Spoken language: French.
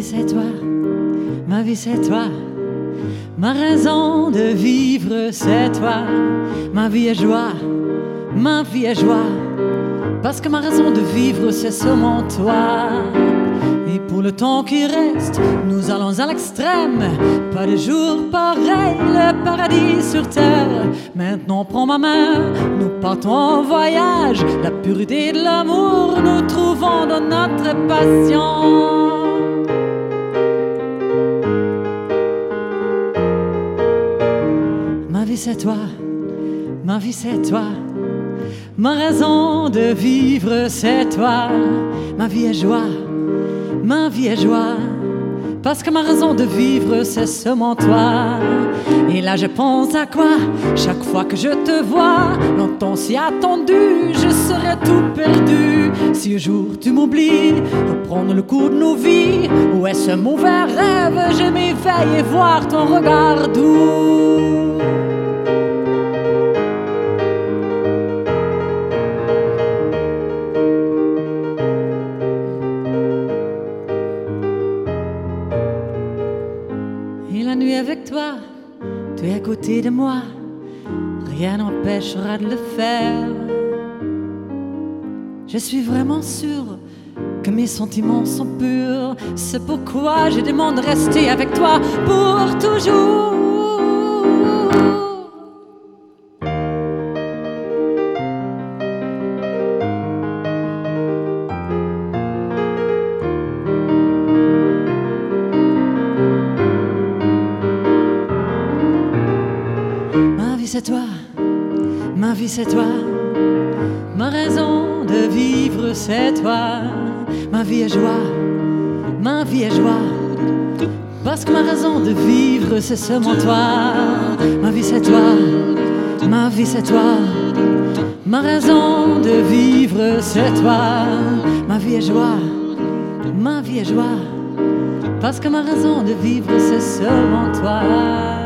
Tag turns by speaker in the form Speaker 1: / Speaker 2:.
Speaker 1: vie c'est toi, ma vie c'est toi. Ma raison de vivre c'est toi. Ma vie est joie, ma vie est joie. Parce que ma raison de vivre c'est seulement toi. Et pour le temps qui reste, nous allons à l'extrême. Pas de jour pareil, le paradis sur terre. Maintenant prends ma main, nous partons en voyage. La pureté de l'amour, nous trouvons dans notre passion. Vie c'est toi, ma vie c'est toi. Ma raison de vivre c'est toi. Ma vie est joie ma vie est joie. Parce que ma raison de vivre, c'est seulement toi. Et là, je pense à quoi? Chaque fois que je te vois, longtemps si attendu, je serais tout perdu. Si un jour tu m'oublies, reprendre le cours de nos vies, ou est-ce mauvais rêve? Je m'éveille et voir ton regard doux. Avec toi, tu es à côté de moi, rien n'empêchera de le faire. Je suis vraiment sûre que mes sentiments sont purs, c'est pourquoi je demande de rester avec toi pour toujours. Vie c'est toi, ma vie c'est toi, ma raison de vivre c'est toi, ma vie est joie, ma vie est joie, parce que ma raison de vivre c'est seulement toi, ma vie c'est toi, ma vie c'est toi, ma raison de vivre c'est toi, ma vie est joie, ma vie est joie, parce que ma raison de vivre c'est seulement toi.